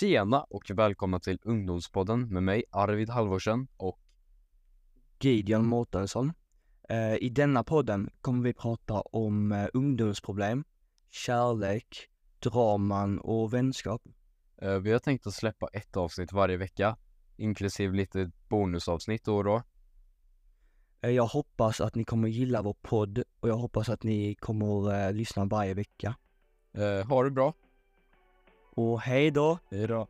Tjena och välkomna till Ungdomspodden med mig Arvid Halvorsen och Gideon Mårtensson. Eh, I denna podden kommer vi prata om eh, ungdomsproblem, kärlek, draman och vänskap. eh, vi har tänkt att släppa ett avsnitt varje vecka inklusive lite bonusavsnitt då och då. Jag hoppas att ni kommer gilla vår podd och jag hoppas att ni kommer lyssna varje vecka. Ha det bra! Och hej då! Hej då!